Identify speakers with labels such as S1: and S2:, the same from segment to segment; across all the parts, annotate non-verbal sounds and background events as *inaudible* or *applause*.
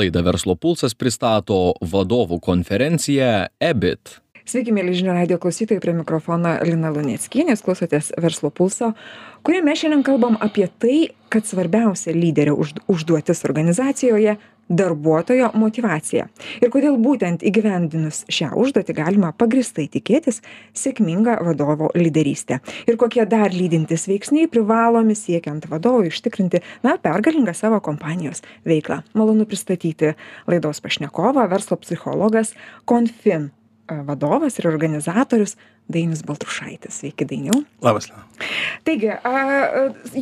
S1: Laidą Verslo pulsas pristato vadovų konferencija EBIT.
S2: Sveiki, mėly žinių radio klausytojai, prie mikrofono Lina Lunieckienės, klausotės Verslo pulso, kuriame šiandien kalbam apie tai, kad svarbiausia lyderio užduotis organizacijoje darbuotojo motyvacija ir kodėl būtent įgyvendinus šią užduotį galima pagrįstai tikėtis sėkminga vadovo lyderystė. Ir kokie dar lydintys veiksniai privalomi siekiant vadovui užtikrinti na pergalingą savo kompanijos veiklą. Malonu pristatyti laidos pašnekovą verslo psichologas confin vadovas ir organizatorius Dainis Baltrušaitis. Sveiki, Dainiau.
S3: Labas, Lina.
S2: Taigi,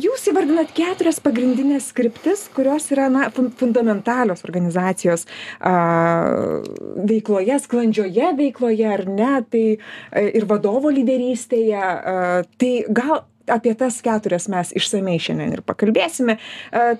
S2: jūs įvardinat keturias pagrindinės skriptis, kurios yra na, fundamentalios organizacijos veikloje, sklandžioje veikloje, ar ne, tai ir vadovo lyderystėje. Tai gal apie tas keturias mes išsamei šiandien ir pakalbėsime.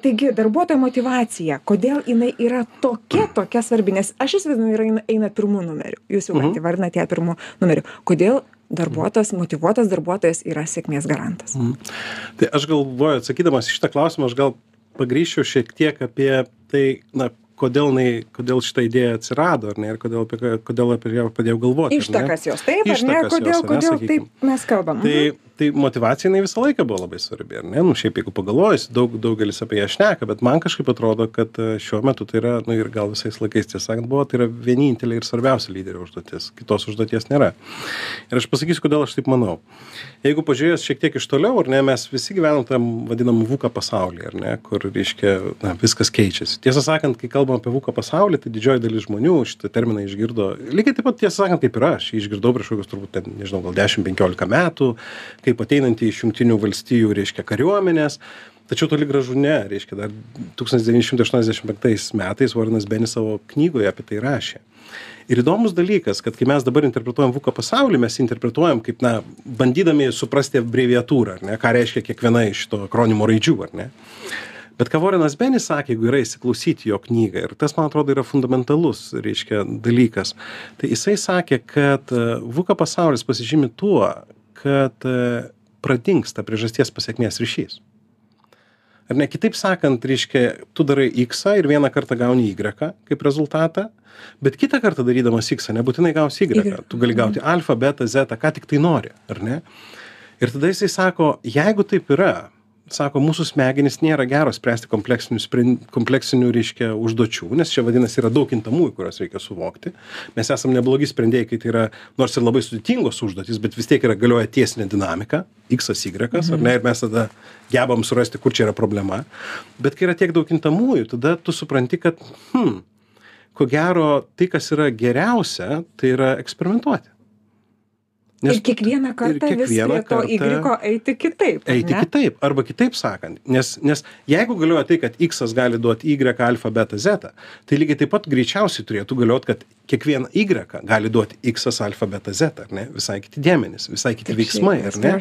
S2: Taigi, darbuotojo motivacija, kodėl jinai yra tokia, tokia svarbi, nes aš įsivaizduoju, yra eina, pirmų numerių. Jūs jau mhm. įvardinate ją pirmų numerių. Kodėl darbuotojas, motivuotas darbuotojas yra sėkmės garantas? Mhm.
S3: Tai aš galvoju, atsakydamas šitą klausimą, aš gal pagryšiu šiek tiek apie tai, na, kodėl jinai kodėl šita idėja atsirado ar ne ir kodėl apie kodėl apie ją pradėjau galvoti
S2: ištakas jos taip ar ne kodėl kodėl taip mes kalbam
S3: tai mhm. Tai motyvacija jinai visą laiką buvo labai svarbi ar ne? Nu šiaip jeigu pagalvojus daug daugelis apie ją šneka bet man kažkaip atrodo kad e, šiuo metu tai yra nu ir gal visais laikais tiesą sakant buvo tai yra vienintelė ir svarbiausia lyderio užduotis. Kitos užduoties nėra. Ir aš pasakysiu kodėl aš taip manau. Jeigu pažiūrėjus šiek tiek iš toliau ar ne mes visi gyvenam tam vadinamam vuka pasauly ar ne kur reiškia na viskas keičiasi. Tiesą sakant kai kalbam apie vuko pasaulį tai didžioji dalis žmonių šitą terminą išgirdo. Lygiai taip pat tiesą sakant kaip ir aš jį išgirdau prieš kokius turbūt ten nežinau gal dešim penkiolika metų kaip ateinantį iš jungtinių valstijų reiškia kariuomenės. Tačiau toli gražu ne reiškia dar tūkstantis devyni šimtai aštuoniasdešim penktais metais vorenas benis savo knygoje apie tai rašė. Ir įdomus dalykas kad kai mes dabar interpretuojam vuko pasaulį mes interpretuojam kaip na bandydami suprasti abreviatūrą ar ne ką reiškia kiekviena iš to akronimo raidžių ar ne. Bet ką vorenas benis sakė jeigu yra įsiklausyt į jo knygą ir tas man atrodo yra fundamentalus reiškia dalykas tai jisai sakė kad e, vuka pasaulis pasižymi tuo kad e, pradingsta priežasties pasekmės ryšys. Ar ne? Kitaip sakant reiškia tu darai iksą ir vieną kartą gauni ygreką kaip rezultatą bet kitą kartą darydamas iksą nebūtinai gausi ygreką tu gali gauti alfa beta zeta ką tik tai nori ar ne? Ir tada jisai sako jeigu taip yra sako mūsų smegenys nėra geros spręsti kompleksinių spren kompleksinių reiškia užduočių nes čia vadinasi yra daug kintamųjų kuriuos reikia suvokti. Mes esam neblogi sprendėjai kai tai yra nors ir labai sudėtingos užduotys bet vis tiek yra galioja tiesinė dinamika iksas ygrekas ar ne ir mes tada gebam surasti kur čia yra problema. Bet kai yra tiek daug kintamųjų tada tu supranti kad hm ko gero tai kas yra geriausia tai yra eksperimentuoti
S2: Nes, ir kiekvieną kartą ir kiekvieną vis prie to Y eiti kitaip.
S3: Eiti ne? kitaip. Arba kitaip sakant, nes, nes jeigu galioja tai, kad X gali duoti Y, alfa, beta, zeta, tai lygiai taip pat greičiausiai turėtų galioti, kad kiekvieną Y gali duoti X, alfa, beta, zeta, ar ne? Visai kiti dėmenys, visai kiti taip, veiksmai, ar ne?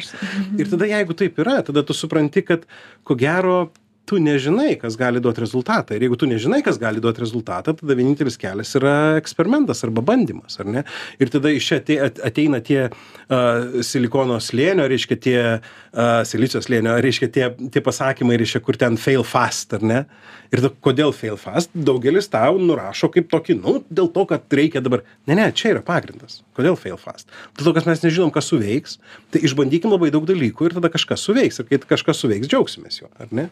S3: Ir tada jeigu taip yra, tada tu supranti, kad ko gero tu nežinai kas gali duot rezultatą. Ir jeigu tu nežinai kas gali duot rezultatą tada vienintelis kelias yra eksperimentas arba bandymas ar ne? Ir tada iš čia atei ateina tie a silikono slėnio reiškia tie a silicio slėnio reiškia tie tie pasakymai reiškia kur ten fail fast ar ne? Ir tada kodėl fail fast? Daugelis tau nurašo kaip tokį nu dėl to kad reikia dabar. Ne ne čia yra pagrindas. Kodėl fail fast? Dėl to kad mes nežinom kas suveiks tai išbandykim labai daug dalykų ir tada kažkas suveiks. Ir kai kažkas suveiks džiaugsimės juo ar ne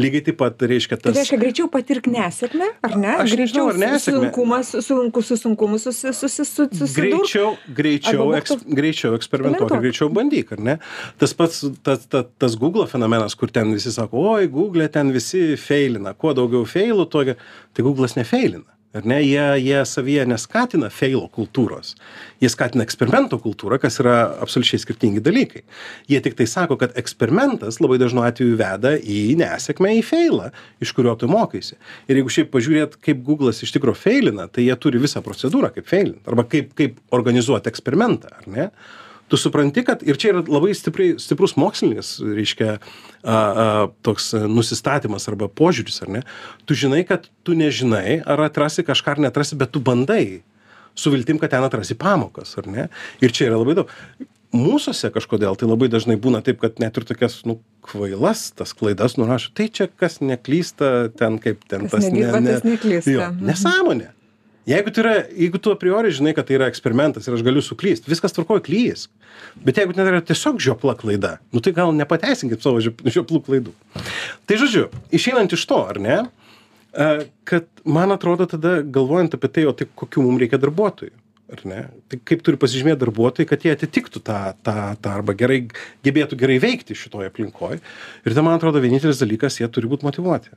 S3: lygiai taip pat reiškia
S2: tas. Tai reiškia, greičiau patirk nesėkmę, ar ne?
S3: Aš greičiau ar nesėkmę.
S2: Sunkumas, sunku, su sunkumu susidurti.
S3: Greičiau, greičiau, eks, greičiau eksperimentuok, greičiau bandyk, ar ne? Tas pats, tas, tas, tas Google fenomenas, kur ten visi sako, oi, Google ten visi feilina, kuo daugiau feilų, tuo, tai Google'as nefeilina ar ne? Jie jie savyje neskatina feilo kultūros. Jie skatina eksperimento kultūrą kas yra absoliučiai skirtingi dalykai. Jie tiktai sako kad eksperimentas labai dažnu atveju veda į nesėkmę į feilą iš kurio tu mokaisi. Ir jeigu šiaip pažiūrėt kaip guglas iš tikro feilina tai jie turi visą procedūrą kaip feilint. Arba kaip kaip organizuot eksperimentą ar ne tu supranti kad ir čia yra labai stipriai stiprus mokslinis reiškia a a toks nusistatymas arba požiūris ar ne tu žinai kad tu nežinai ar atrasi kažką ar neatrasi bet tu bandai su viltim kad ten atrasi pamokas ar ne ir čia yra labai daug mūsuose kažkodėl tai labai dažnai būna taip kad net ir tokias nu kvailas tas klaidas nurašo tai čia kas neklysta ten kaip ten
S2: Kas
S3: tas ne, ne,
S2: tas neklysta.
S3: jo,
S2: Mhm.
S3: nesąmonė jeigu tai yra jeigu tu a priori žinai kad tai yra eksperimentas ir aš galiu suklyst viskas tvarkoj klysk. Bet jeigu tai yra tiesiog žiopla klaida nu tai gal nepateisinkit savo žiop- žioplų klaidų. Tai žodžiu išeinant iš to ar ne kad man atrodo tada galvojant apie tai o tai kokių mum reikia darbuotojų ar ne tai kaip turi pasižymėt darbuotojai kad jie atitiktų tą tą tą arba gerai gebėtų gerai veikti šitoj aplinkoj. Ir tada man atrodo vienintelis dalykas jie turi būt motyvuoti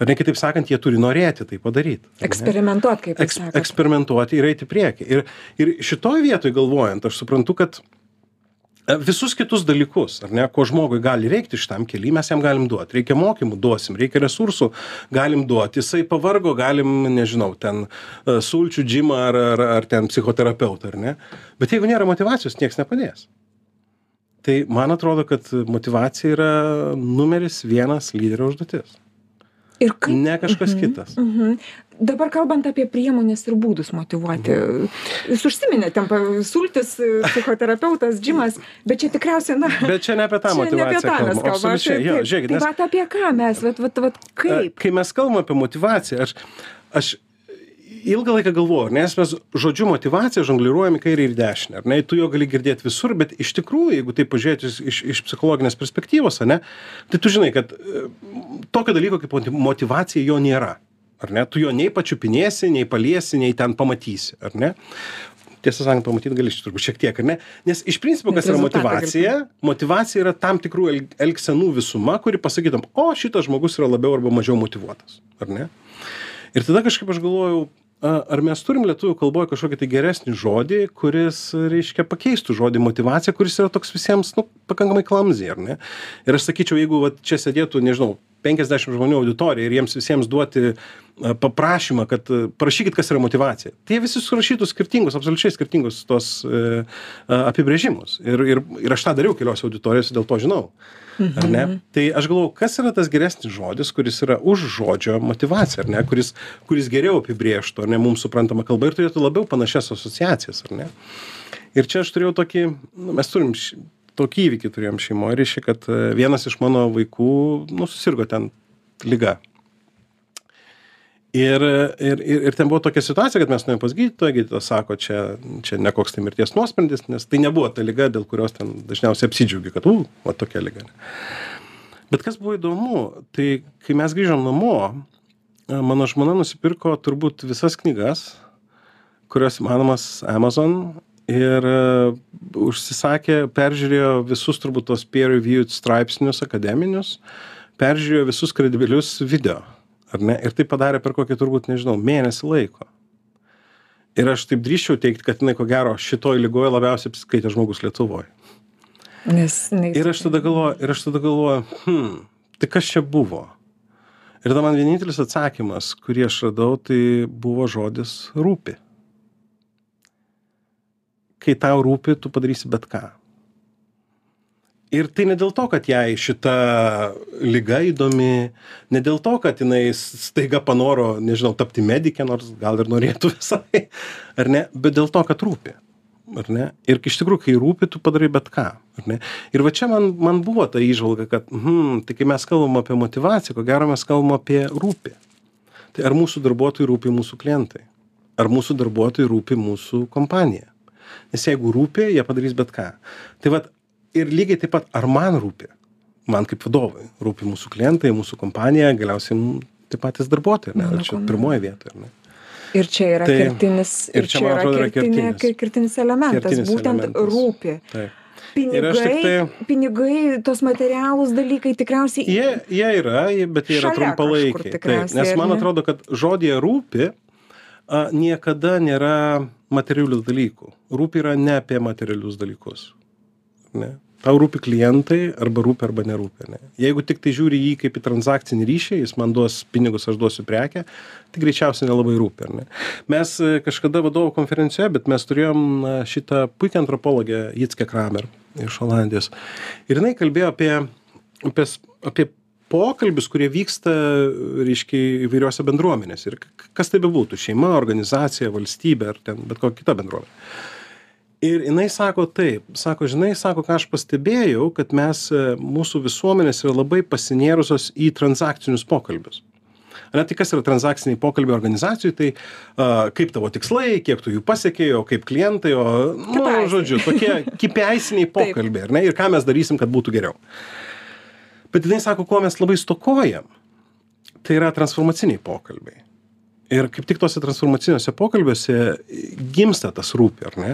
S3: ar ne kitaip sakant jie turi norėti tai padaryt ar ne?
S2: Eksperimentuot, kaip
S3: eks,
S2: sakot.
S3: eksperimentuoti ir eiti į priekį. Ir, ir šitoj vietoj galvojant, aš suprantu, kad e, visus kitus dalykus, ar ne, ko žmogui gali reikti šitam keliui, mes jam galim duoti. Reikia mokymų, duosim, reikia resursų, galim duoti. Jisai pavargo, galim, nežinau, ten e, sulčių džimą ar, ar, ar ten psichoterapeutą, ar ne. Bet jeigu nėra motivacijos, niekas nepadės. Tai man atrodo, kad motivacija yra numeris vienas lyderio užduotis.
S2: Ir kaip
S3: Ne kažkas kitas.
S2: Mhm. Dabar kalbant apie priemonės ir būdus motivuoti, jūs užsiminėte, sultis, psichoterapeutas, džimas, bet čia tikriausiai, na,
S3: Bet čia ne apie tą
S2: čia ne apie
S3: motivaciją
S2: tą mes
S3: kalbam.
S2: kalbame.
S3: Absoliučiai, jo, žiūrėkit,
S2: tai
S3: nes
S2: vat apie ką mes, vat, vat, vat, kaip?
S3: Kai mes kalbam apie motivaciją, aš, aš ilgą laiką galvoju, nes mes žodžiu motivacija žongliruojam į kairę ir į dešinę, ar ne, tu jo gali girdėti visur, bet iš tikrųjų, jeigu tai pažiūrėti iš, iš, psichologinės perspektyvos, ar ne, tai tu žinai, kad e, tokio dalyko kaip motivacija jo nėra. Ar ne? Tu jo nei pačiupinėsi, nei paliesi, nei ten pamatysi, ar ne? Tiesą sakant, pamatyti gali turbūt šiek tiek, ar ne? Nes iš principo, kas yra motivacija? Motivacija yra tam tikrų el- elgsenų visuma, kuri pasakytum, o šitas žmogus yra labiau arba mažiau motivuotas, ar ne? Ir tada kažkaip aš galvojau, a, ar mes turim lietuvių kalboje kažkokį tai geresnį žodį, kuris, reiškia, pakeistų žodį motivacija, kuris yra toks visiems, nu, pakankamai klamzy, ar ne? Ir aš sakyčiau, jeigu vat, čia sėdėtų, nežinau, 50 žmonių auditorija ir jiems visiems duoti a, paprašymą, kad a, parašykit, kas yra motivacija. Tai visi surašytų skirtingus, absoliučiai skirtingus tos e, a, apibrėžimus. Ir, ir, ir aš tą dariau keliose auditorijose, dėl to žinau. Ar ne? Tai aš galvoju, kas yra tas geresnis žodis, kuris yra už žodžio motivacija, ar ne? Kuris, kuris geriau apibrėžtų, ar ne, mums suprantama kalba ir turėtų labiau panašias asociacijas, ar ne? Ir čia aš turėjau tokį, nu, mes turim tokį įvykį turėjom šeimoje, reiškia, kad e, vienas iš mano vaikų, nu, susirgo ten lyga. Ir, ir, ir, ir ten buvo tokia situacija, kad mes nuėjome pas gydytoją, gydytojas sako, čia, čia ne koks tai mirties nuosprendis, nes tai nebuvo ta lyga, dėl kurios ten dažniausiai apsidžiaugi, kad, u, va tokia lyga. Bet kas buvo įdomu, tai kai mes grįžom namo, e, mano žmona nusipirko turbūt visas knygas, kurios įmanomas Amazon ir uh, užsisakė, peržiūrėjo visus turbūt tos peer-reviewed straipsnius akademinius, peržiūrėjo visus kredibilius video, ar ne? Ir tai padarė per kokį turbūt, nežinau, mėnesį laiko. Ir aš taip drįščiau teikti, kad jinai ko gero šitoj lygoje labiausiai apskaitė žmogus Lietuvoje.
S2: Nes, jinai-
S3: Ir aš tada galvoju, ir aš tada galvoju, hm, tai kas čia buvo? Ir tada man vienintelis atsakymas, kurį aš radau, tai buvo žodis rūpi. Kai tau rūpi, tu padarysi bet ką. Ir tai ne dėl to, kad jai šita lyga įdomi, ne dėl to, kad jinai staiga panoro, nežinau, tapti medikė, nors gal ir norėtų *laughs* visai, ar ne, bet dėl to, kad rūpi. Ar ne? Ir iš tikrųjų, kai rūpi, tu padarai bet ką. Ir va čia man, man buvo ta įžvalga, kad, hmm, tai kai mes kalbam apie motivaciją, ko gero mes kalbam apie rūpi. Tai ar mūsų darbuotojai rūpi mūsų klientai? Ar mūsų darbuotojai rūpi mūsų kompanija? Nes jeigu rūpi, jie padarys bet ką. Tai vad, ir lygiai taip pat, ar man rūpi? Man kaip vadovui rūpi mūsų klientai, mūsų kompanija, galiausiai taip patys darbuotojai. Ne? Ar čia pirmoje vietoje. Ne?
S2: Ir čia yra
S3: Tai-
S2: kertinis,
S3: ir čia, man atrodo, yra
S2: kertinė,
S3: kertinis.
S2: kertinis elementas,
S3: Kertinis
S2: būtent
S3: elementas.
S2: rūpi.
S3: Taip.
S2: Pinigai,
S3: tai-
S2: pinigai, tos materialūs dalykai tikriausiai
S3: Jie, jie yra, bet jie yra trumpalaikiai. Taip, nes
S2: ar
S3: man atrodo, kad žodėje rūpi a, niekada nėra materialių dalykų. Rūpi yra ne apie materialius dalykus. Ne? Tau rūpi klientai, arba rūpi, arba nerūpi. Ne? Jeigu tik tai žiūri jį kaip į transakcinį ryšį, jis man duos pinigus, aš duosiu prekę, tai greičiausiai nelabai rūpi. Ne? Mes e, kažkada vadovų konferencijoje, bet mes turėjom šitą puikią antropologę Jitskę Kramer iš Olandijos. Ir jinai kalbėjo apie, apie, apie pokalbius, kurie vyksta, reiškia, įvairiuose bendruomenėse. Ir kas tai bebūtų - šeima, organizacija, valstybė ar ten bet kokia kita bendruomenė. ir jinai sako taip. Sako žinai sako ką aš pastebėjau kad mes e, mūsų visuomenės yra labai pasinėrusios į transakcinius pokalbius. Ane tai kas yra transakciniai pokalbiai organizacijoj tai a, kaip tavo tikslai kiek tu jų pasiekei o kaip klientai o nu žodžiu tokie kipiaisiniai *laughs* pokalbiai ar ne? Ir ką mes darysim kad būtų geriau bet jinai sako ko mes labai stokojam tai yra transformaciniai pokalbiai. Ir kaip tik tuose transformaciniuose pokalbiuose gimsta tas rūpi ar ne?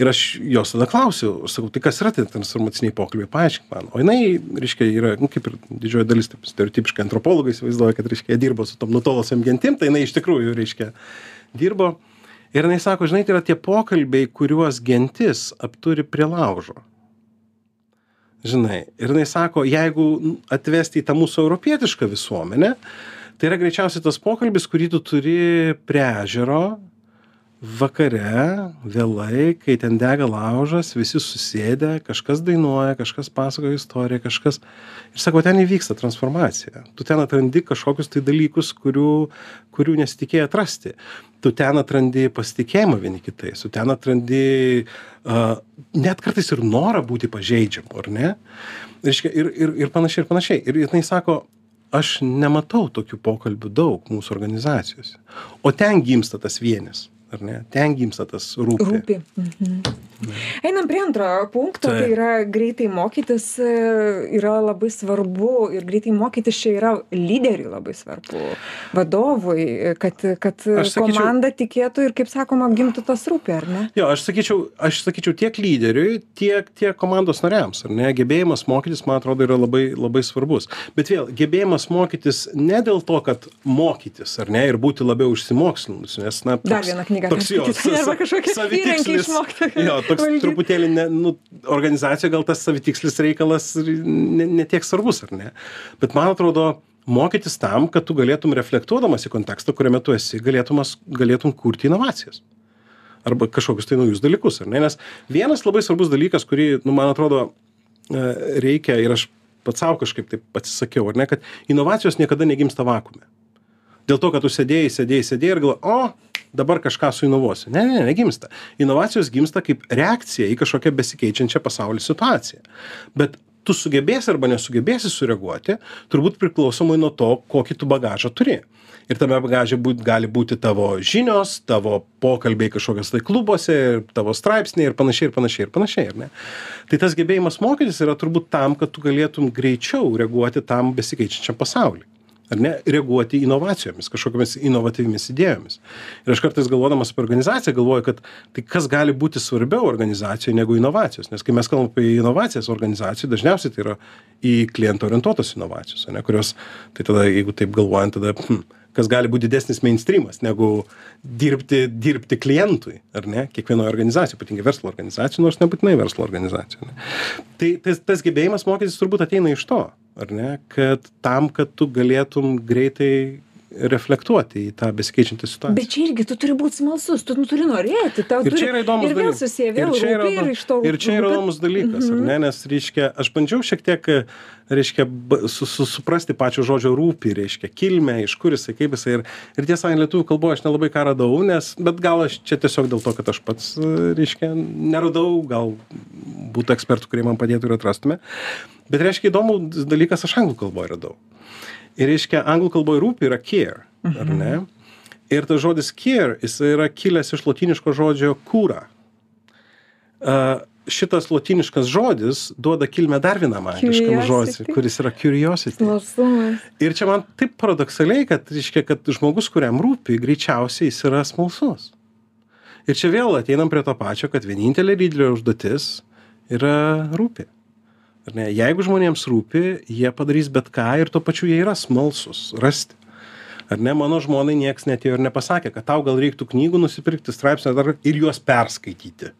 S3: Ir aš jos tada klausiu sakau tai kas yra tie transformaciniai pokalbiai? Paaiškink man. O jinai reiškia yra nu kaip ir didžioji dalis taip stereotipiškai antropologai įsivaizduoja kad reiškia dirbo su tom nutolusiom gentim tai jinai iš tikrųjų reiškia dirbo. Ir jinai sako žinai tai yra tie pokalbiai kuriuos gentis apturi prie laužo žinai. Ir jinai sako jeigu atvesti į tą mūsų europietišką visuomenę tai yra greičiausiai tas pokalbis kurį tu turi prie ežero vakare vėlai kai ten dega laužas visi susėdę kažkas dainuoja kažkas pasakoja istoriją kažkas. Ir sako ten įvyksta transformacija. Tu ten atrandi kažkokius tai dalykus kurių kurių nesitikėjai atrasti. Tu ten atrandi pasitikėjimą vieni kitais tu ten atrandi a, net kartais ir norą būti pažeidžiamu ar ne? Reiškia ir ir ir panašiai ir panašiai. Ir jinai sako aš nematau tokių pokalbių daug mūsų organizacijose. O ten gimsta tas vienis ar ne ten gimsta tas rūpi
S2: Rūpi. Mhm. Einam prie antro punkto,
S3: Taip.
S2: tai yra greitai mokytis e, yra labai svarbu ir greitai mokytis čia yra lyderiui labai svarbu, vadovui, kad, kad
S3: sakyčiau-
S2: komanda tikėtų ir, kaip sakoma, gimtų tas rūpi, ar ne?
S3: Jo, aš sakyčiau, aš sakyčiau tiek lyderiui, tiek, tiek komandos nariams, ar ne? Gebėjimas mokytis, man atrodo, yra labai, labai svarbus. Bet vėl, gebėjimas mokytis ne dėl to, kad mokytis, ar ne, ir būti labiau išsimokslinus, nes, na,
S2: Dar vieną knygą
S3: toks jo,
S2: perskaityt, arba kažkokį įrankį išmokti
S3: Jo, toks
S2: valdyt.
S3: truputėlį, ne, nu, organizacija gal tas savitikslis reikalas ir ne, ne tiek svarbus, ar ne? Bet man atrodo, mokytis tam, kad tu galėtum reflektuodamas į kontekstą, kuriame tu esi, galėtumas, galėtum kurti inovacijas arba kažkokius tai naujus dalykus, ar ne? Nes vienas labai svarbus dalykas, kurį, nu, man atrodo, e, reikia ir aš pats savo kažkaip taip atsisakiau, ar ne, kad inovacijos niekada negimsta vakume. Dėl to, kad tu sėdėjai, sėdėjai, sėdėjai ir galvoji, o, dabar kažką suinovosiu. Ne, ne, negimsta. Inovacijos gimsta kaip reakcija į kažkokią besikeičiančią pasaulio situaciją. Bet tu sugebėsi arba nesugebėsi sureaguoti, turbūt priklausomai nuo to, kokį tu bagažą turi. Ir tame bagaže būt, gali būti tavo žinios, tavo pokalbiai kažkokios tai klubuose, ir tavo straipsniai ir panašiai, ir panašiai, ir panašiai, ar ne? Tai tas gebėjimas mokytis yra turbūt tam, kad tu galėtum greičiau reaguoti tam besikeičiančiam pasauliui ar ne reaguoti inovacijomis kažkokiomis inovatyviomis idėjomis. Ir aš kartais galvodamas apie organizaciją galvoju kad tai kas gali būti svarbiau organizacijoj negu inovacijos? Nes kai mes kalbam apie inovacijas organizacijoj dažniausiai tai yra į klientą orientuotos inovacijos ane kurios tai tada jeigu taip galvojant tada hm, kas gali būt didesnis mainstrymas negu dirbti dirbti klientui ar ne kiekvienoj organizacijoj ypatingai verslo organizacijoj nors nebūtinai verslo organizacijoj ane. Tai tas tas gebėjimas mokytis turbūt ateina iš to ar ne kad tam kad tu galėtum greitai reflektuoti į tą besikeičiančią situaciją
S2: Bet čia irgi tu turi būti smalsus, tu nu, turi norėti. Tau
S3: Ir
S2: turi,
S3: čia yra įdomus
S2: ir vėl susiję, vėl
S3: ir čia yra,
S2: rūpi, ir iš to
S3: ir čia yra įdomus dalykas, ar ne? Nes, reiškia, aš bandžiau šiek tiek, reiškia, su, su, suprasti pačio žodžio rūpi, reiškia, kilmę, iš kur jisai, kaip jisai. Ir, ir tiesą lietuvių kalboje aš nelabai ką radau, nes, bet gal aš čia tiesiog dėl to, kad aš pats, reiškia, neradau, gal būtų ekspertų, kurie man padėtų ir atrastume. Bet, reiškia, įdomu dalykas aš anglų kalboje radau. Ir, reiškia, anglų kalboje rūpi yra care, ar ne? Ir tas žodis care, jis yra kilęs iš latiniško žodžio kūra. Uh, šitas latiniškas žodis duoda kilmę dar vienam angliškam žodžiui, kuris yra curiosity.
S2: Smalsumas.
S3: Ir čia man taip paradoksaliai, kad, reiškia, kad žmogus, kuriam rūpi, greičiausiai jis yra smalsus. Ir čia vėl ateinam prie to pačio, kad vienintelė lyderio užduotis yra rūpi. Ar ne? Jeigu žmonėms rūpi, jie padarys bet ką ir tuo pačiu jie yra smalsus, rasti. Ar ne, mano žmonai nieks netėjo ir nepasakė, kad tau gal reiktų knygų nusipirkti straipsnį ir juos perskaityti.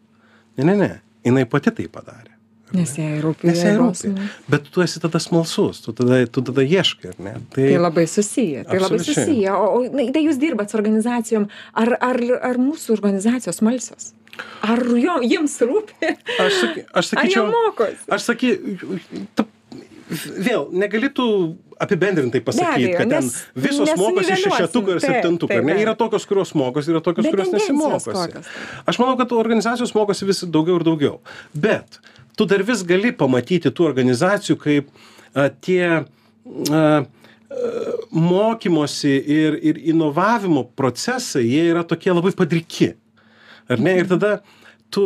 S3: Ne, ne, ne, jinai pati tai padarė. ar ne?
S2: Nes jai rūpi.
S3: Nes jai rūpi. Bet tu esi tada smalsus, tu tada, tu tada ieškai, ar ne?
S2: Tai labai susiję, tai labai
S3: Absoliučiai.
S2: susiję. O, o tai jūs dirbat su organizacijom, ar, ar, ar mūsų organizacijos malsios? Ar jo, jiems rūpi?
S3: Aš, saky, aš
S2: Ar jie
S3: sakyčiau,
S2: mokosi?
S3: aš saky, ta, vėl, negali tu apibendrintai pasakyt,
S2: abejo,
S3: kad ten
S2: nes
S3: visos mokosi
S2: nesuniveliuosim.
S3: šešetuką ir septintuką. ne? Yra tokios, kurios mokosi, yra tokios,
S2: Bet
S3: kurios nesimokosi.
S2: kokios?
S3: Aš manau, kad organizacijos mokosi vis daugiau ir daugiau. Bet tu dar vis gali pamatyti tų organizacijų, kaip a, tie a, mokymosi ir, ir inovavimo procesai, jie yra tokie labai padriki. Ar ne? Ir tada tu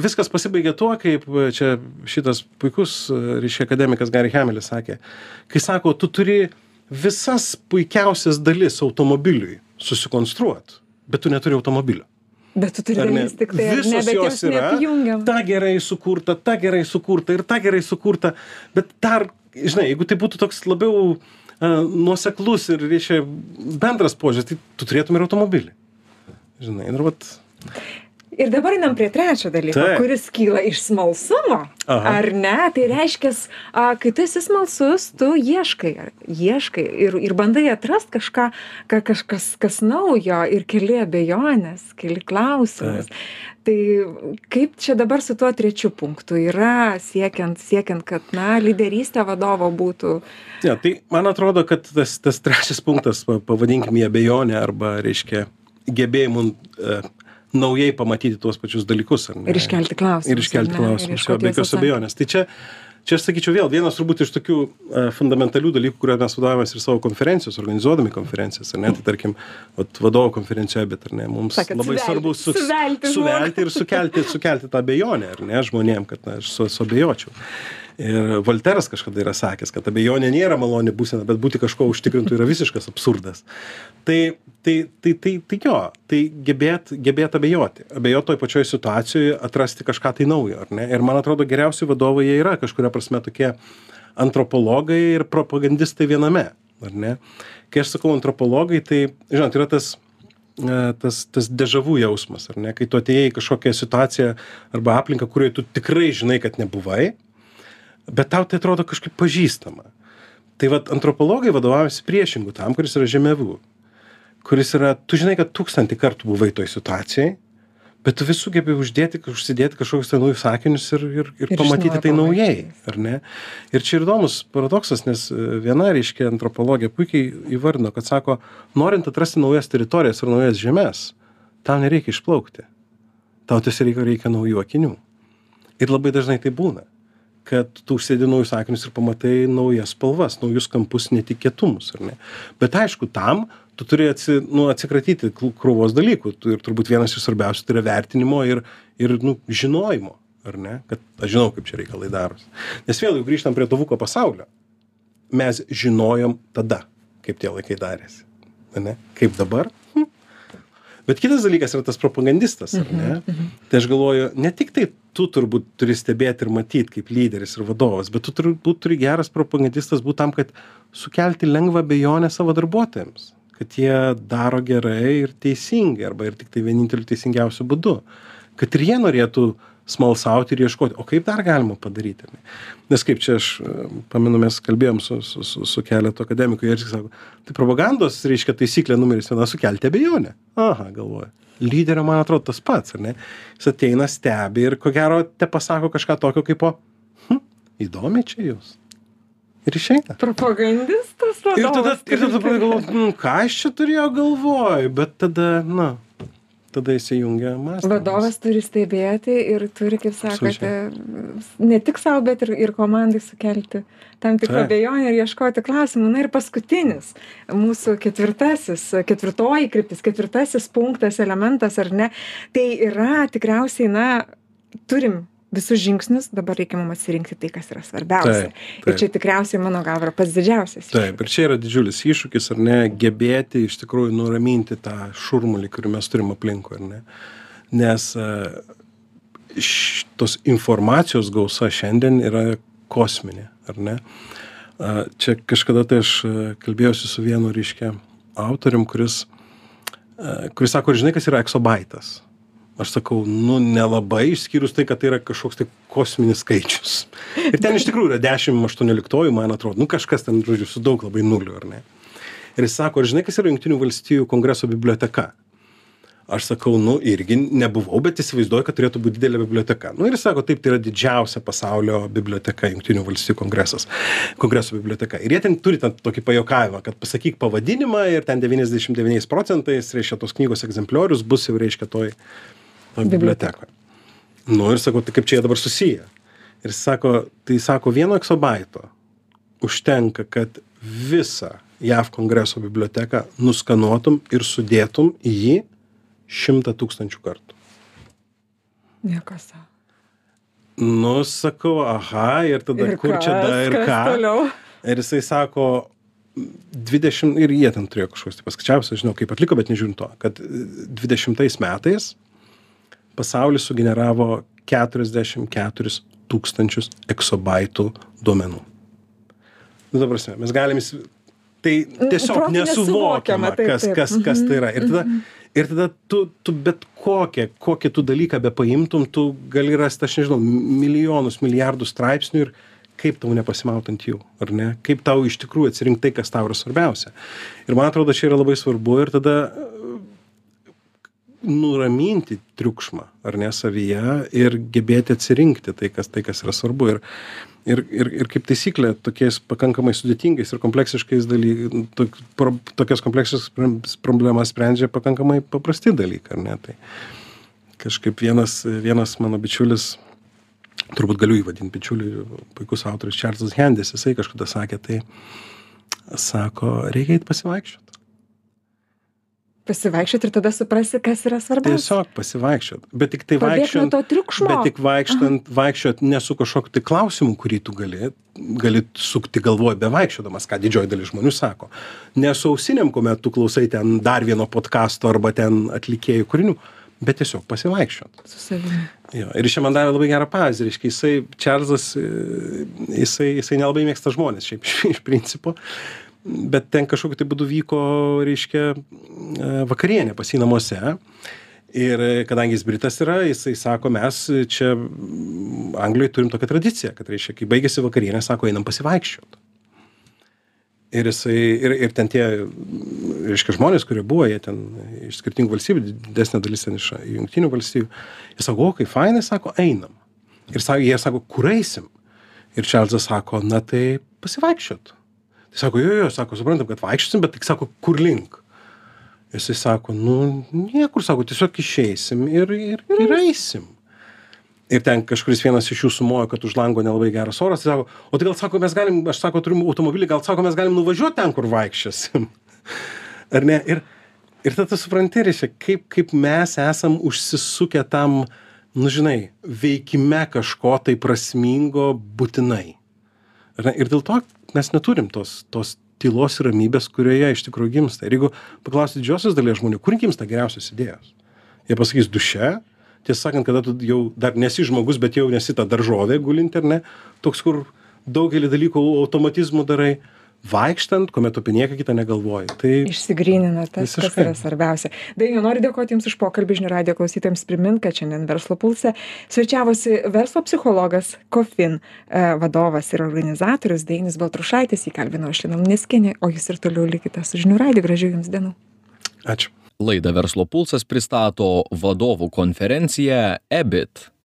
S3: viskas pasibaigia tuo, kaip čia šitas puikus, reiškia, akademikas Gary Hamelis sakė, kai sako, tu turi visas puikiausias dalis automobiliui susikonstruoti, bet tu neturi automobilio.
S2: Bet tu turi dalis tik tai, ar ne,
S3: Visos
S2: bet
S3: jos yra,
S2: neapjungiam.
S3: ta gerai sukurta, ta gerai sukurta ir ta gerai sukurta, bet dar, žinai, jeigu tai būtų toks labiau uh, nuoseklus ir, reiškia, bendras požiūris, tai tu turėtum ir automobilį. Žinai, ir vat,
S2: Ir dabar einam prie trečio dalyko,
S3: Taip.
S2: kuris kyla iš smalsumo.
S3: Aha.
S2: Ar ne? Tai reiškia, kai tu esi smalsus, tu ieškai, ieškai ir, ir bandai atrasti kažką, ka, kažkas kas naujo ir keli abejonės, keli klausimus. Tai kaip čia dabar su tuo trečiu punktu yra siekiant, siekiant kad, na, lyderystė vadovo būtų.
S3: Ja, tai man atrodo, kad tas, tas trečias punktas, pa- pavadinkim jį abejonė arba, reiškia, gebėjimu e, naujai pamatyti tuos pačius dalykus.
S2: Ir iškelti klausimus,
S3: Ir iškelti klausimus, jo, be jokios abejonės. Tai čia, čia aš sakyčiau vėl, vienas turbūt iš tokių e, fundamentalių dalykų, kurio mes vadovavomės ir savo konferencijos, organizuodami konferencijas, ar ne, tai tarkim, vadovo konferencijoje, bet ar ne, mums
S2: Sakėt,
S3: labai
S2: suvelti-
S3: svarbu su,
S2: suvelti
S3: suvelti ir sukelti, sukelti tą abejonę, ar ne, žmonėm, kad na, aš su, suabejočiau. Ir Volteras kažkada yra sakęs, kad abejonė nėra maloni būsena, bet būti kažko užtikrintų yra visiškas absurdas. Tai, tai, tai, tai, tai jo, tai gebėt, gebėt abejoti. Abejoti toj pačioj situacijoje, atrasti kažką tai naujo, ar ne? Ir man atrodo, geriausi vadovai jie yra kažkuria prasme tokie antropologai ir propagandistai viename, ar ne? Kai aš sakau antropologai, tai, žinot, yra tas e, tas, tas dežavų jausmas, ar ne, kai tu atėjai į kažkokią situaciją arba aplinką, kurioje tu tikrai žinai, kad nebuvai, bet tau tai atrodo kažkaip pažįstama. Tai vad antropologai vadovaujasi priešingų tam, kuris yra žemėvų, kuris yra, tu žinai, kad tūkstantį kartų buvai toj situacijai, bet tu vis sugebi uždėti, užsidėti kažkokius tai naujus sakinius ir, ir, ir,
S2: Ir
S3: pamatyti tai naujai, ar ne? Ir čia ir įdomus paradoksas, nes e, viena, reiškia, antropologija puikiai įvardino, kad sako, norint atrasti naujas teritorijas ir naujas žemės, tau nereikia išplaukti. Tau tiesiog reikia, reikia naujų akinių. Ir labai dažnai tai būna kad tu užsėdi naujus akinius ir pamatai naujas spalvas, naujus kampus, netikėtumus, ar ne? Bet aišku, tam tu turi atsi, nu, atsikratyti krūvos dalykų. Tu, ir turbūt vienas iš svarbiausių tai yra vertinimo ir, ir nu, žinojimo, ar ne? Kad aš žinau, kaip čia reikalai darosi. Nes vėl jau grįžtam prie tavuko pasaulio. Mes žinojom tada, kaip tie laikai darėsi. ar Ne? Kaip dabar? Bet kitas dalykas yra tas propagandistas, ar ne? Tai aš galvoju, ne tik tai tu turbūt turi stebėti ir matyti kaip lyderis ir vadovas, bet tu turbūt turi geras propagandistas būti tam, kad sukelti lengvą bejonę savo darbuotojams, kad jie daro gerai ir teisingai, arba ir tik tai vieninteliu teisingiausiu būdu, kad ir jie norėtų smalsauti ir ieškoti, o kaip dar galima padaryti. ar ne? Nes kaip čia aš e, pamenu, mes kalbėjom su, su, su, su keletu akademikų ir jis sako, tai propagandos, reiškia, taisyklė numeris viena - sukelti abejonę. Aha, galvoju. Lyderio, man atrodo, tas pats, ar ne? Jis ateina, stebi ir ko gero te pasako kažką tokio kaip po, hm, įdomi čia jūs. Ir išeina.
S2: Propagandistas vadovas.
S3: Ir tada, ir tada hm, ką aš čia turėjau galvoj, bet tada, na, tada įsijungia mąstymas.
S2: Vadovas turi stebėti ir turi, kaip sakote, ne tik savo, bet ir, ir komandai sukelti tam tikrą abejonę ir ieškoti klausimų. Na ir paskutinis, mūsų ketvirtasis, ketvirtoji kryptis, ketvirtasis punktas, elementas ar ne, tai yra tikriausiai, na, turim visus žingsnius, dabar reikia mums atsirinkti tai, kas yra svarbiausia.
S3: Taip,
S2: Ir
S3: taip.
S2: čia tikriausiai, mano galva, yra pats didžiausias.
S3: Taip, ir čia yra didžiulis iššūkis, ar ne, gebėti iš tikrųjų nuraminti tą šurmulį, kurį mes turim aplinkui, ar ne. Nes e, tos informacijos gausa šiandien yra kosminė, ar ne. E, Čia kažkada tai aš e, kalbėjausi su vienu ryškia autorium, kuris, kuris sako, žinai, kas yra exobaitas. Aš sakau, nu nelabai, išskyrus tai, kad tai yra kažkoks tai kosminis skaičius. Ir ten iš tikrųjų yra 10-18, man atrodo, nu kažkas ten, žodžiu, su daug labai nulių, ar ne? Ir jis sako, žinai, kas yra Junktinių valstijų kongreso biblioteka? aš sakau nu irgi nebuvau bet įsivaizduoju kad turėtų būt didelė biblioteka nu ir jis sako taip tai yra didžiausia pasaulio biblioteka jungtinių valstijų kongresas kongreso biblioteka ir jie ten turi ten tokį pajuokavimą kad pasakyk pavadinimą ir ten devyniasdešim devyniais procentais reiškia tos knygos egzempliorius bus jau reiškia toj toj bibliotekoj nu ir sakau tai kaip čia jie dabar susiję ir sako tai sako vieno eksobaito užtenka kad visą jav kongreso biblioteką nuskanuotum ir sudėtum į jį šimtą tūkstančių kartų.
S2: Nieko savo.
S3: Nu, sakau, aha, ir tada
S2: Ir
S3: kur čia
S2: kas?
S3: da ir
S2: Kas
S3: ką.
S2: toliau?
S3: Ir jisai sako, 20, ir jie ten turėjo kažkokius, tai paskaičiavusi, aš žinau, kaip atliko, bet nežiūrint to, kad 20 metais pasaulis sugeneravo 44 tūkstančius eksobaitų duomenų. Nu, dabar, mes galim, įsi- tai tiesiog
S2: protu
S3: nesuvokiama,
S2: taip,
S3: kas, kas, kas tai yra. Ir tada, ir tada tu, tu bet kokią, kokį tu dalyką be paimtum, tu gali rasti, aš nežinau, milijonus, milijardus straipsnių ir kaip tau nepasimaut ant jų, ar ne? Kaip tau iš tikrųjų atsirinkti tai, kas tau yra svarbiausia. Ir man atrodo, čia yra labai svarbu ir tada nuraminti triukšmą, ar ne, savyje ir gebėti atsirinkti tai, kas, tai, kas yra svarbu. Ir, ir, ir, ir kaip taisyklė, tokiais pakankamai sudėtingais ir kompleksiškais dalykais, tok, pro, tokias kompleksiškas problemas sprendžia pakankamai paprasti dalykai, ar ne? Tai kažkaip vienas, vienas mano bičiulis, turbūt galiu įvadinti bičiulį, puikus autorius Čarlzas Hendis, jisai kažkada sakė, tai sako, reikia eiti pasivaikščioti.
S2: Pasivaikščioti ir tada suprasi, kas yra svarbiausia.
S3: Tiesiog pasivaikščiot. Bet tik tai vaikščiant.
S2: to triukšmo.
S3: Bet tik vaikštant, vaikščiot ne su kažkokiu tai klausimu, kurį tu gali, gali sukti galvoje be vaikščiodamas, ką didžioji dalis žmonių sako. Ne su ausinėm, kuomet tu klausai ten dar vieno podkasto arba ten atlikėjų kūrinių, bet tiesiog pasivaikščiot.
S2: Su savimi.
S3: Jo, ir čia man davė labai gerą pavyzdį, reiškia, jisai, Čarlzas, e, jisai, jisai nelabai mėgsta žmonės, šiaip iš, *laughs* iš principo, bet ten kažkokiu tai būdu vyko, reiškia, e, vakarienė pas jį namuose. Ir e, kadangi jis Britas yra, jisai sako, mes čia mm, Anglijoje turim tokią tradiciją, kad, reiškia, kai baigėsi vakarienė, sako, einam pasivaikščioti. Ir jisai, ir, ir ten tie, reiškia, žmonės, kurie buvo, jie ten iš skirtingų valstybių, didesnė dalis ten iš jungtinių valstybių, jie sako, o, kaip fainai, sako, einam. Ir sako, jie sako, kur eisim? Ir Čarlzas sako, na tai pasivaikščiot. Tai sako, jo, jo, sako, suprantam, kad vaikščiosim, bet tik sako, kur link? Jisai sako, nu, niekur, sako, tiesiog išeisim ir, ir, ir eisim. Ir ten kažkuris vienas iš jų sumojo, kad už lango nelabai geras oras. Tai sako, o tai gal sako, mes galim, aš sako, turim automobilį, gal sako, mes galim nuvažiuoti ten, kur vaikščiosim. *laughs* Ar ne? Ir, ir tada supranti, reiškia, kaip, kaip mes esam užsisukę tam, nu žinai, veikime kažko tai prasmingo būtinai. Ir dėl to mes neturim tos, tos tylos ir ramybės, kurioje iš tikrųjų gimsta. Ir jeigu paklausti didžiosios dalies žmonių, kur gimsta geriausios idėjos? Jie pasakys duše, tiesą sakant, kada tu jau dar nesi žmogus, bet jau nesi ta daržovė gulinti, ar ne? Toks, kur daugelį dalykų automatizmų darai, vaikštant, kuomet apie nieką kitą negalvoji. Tai
S2: Išsigrynina tas, kas
S3: Visiškai.
S2: yra svarbiausia. Dainiau, noriu dėkoti Jums už pokalbį žinių radio klausytėms, primint, kad šiandien verslo pulse svečiavosi verslo psichologas Kofin e, vadovas ir organizatorius Dainis Baltrušaitis, įkalbino aš Lina Neskinė, o Jūs ir toliau likite su žinių radio, gražių Jums dienų.
S3: ačiū.
S1: Laidą Verslo pulsas pristato vadovų konferencija EBIT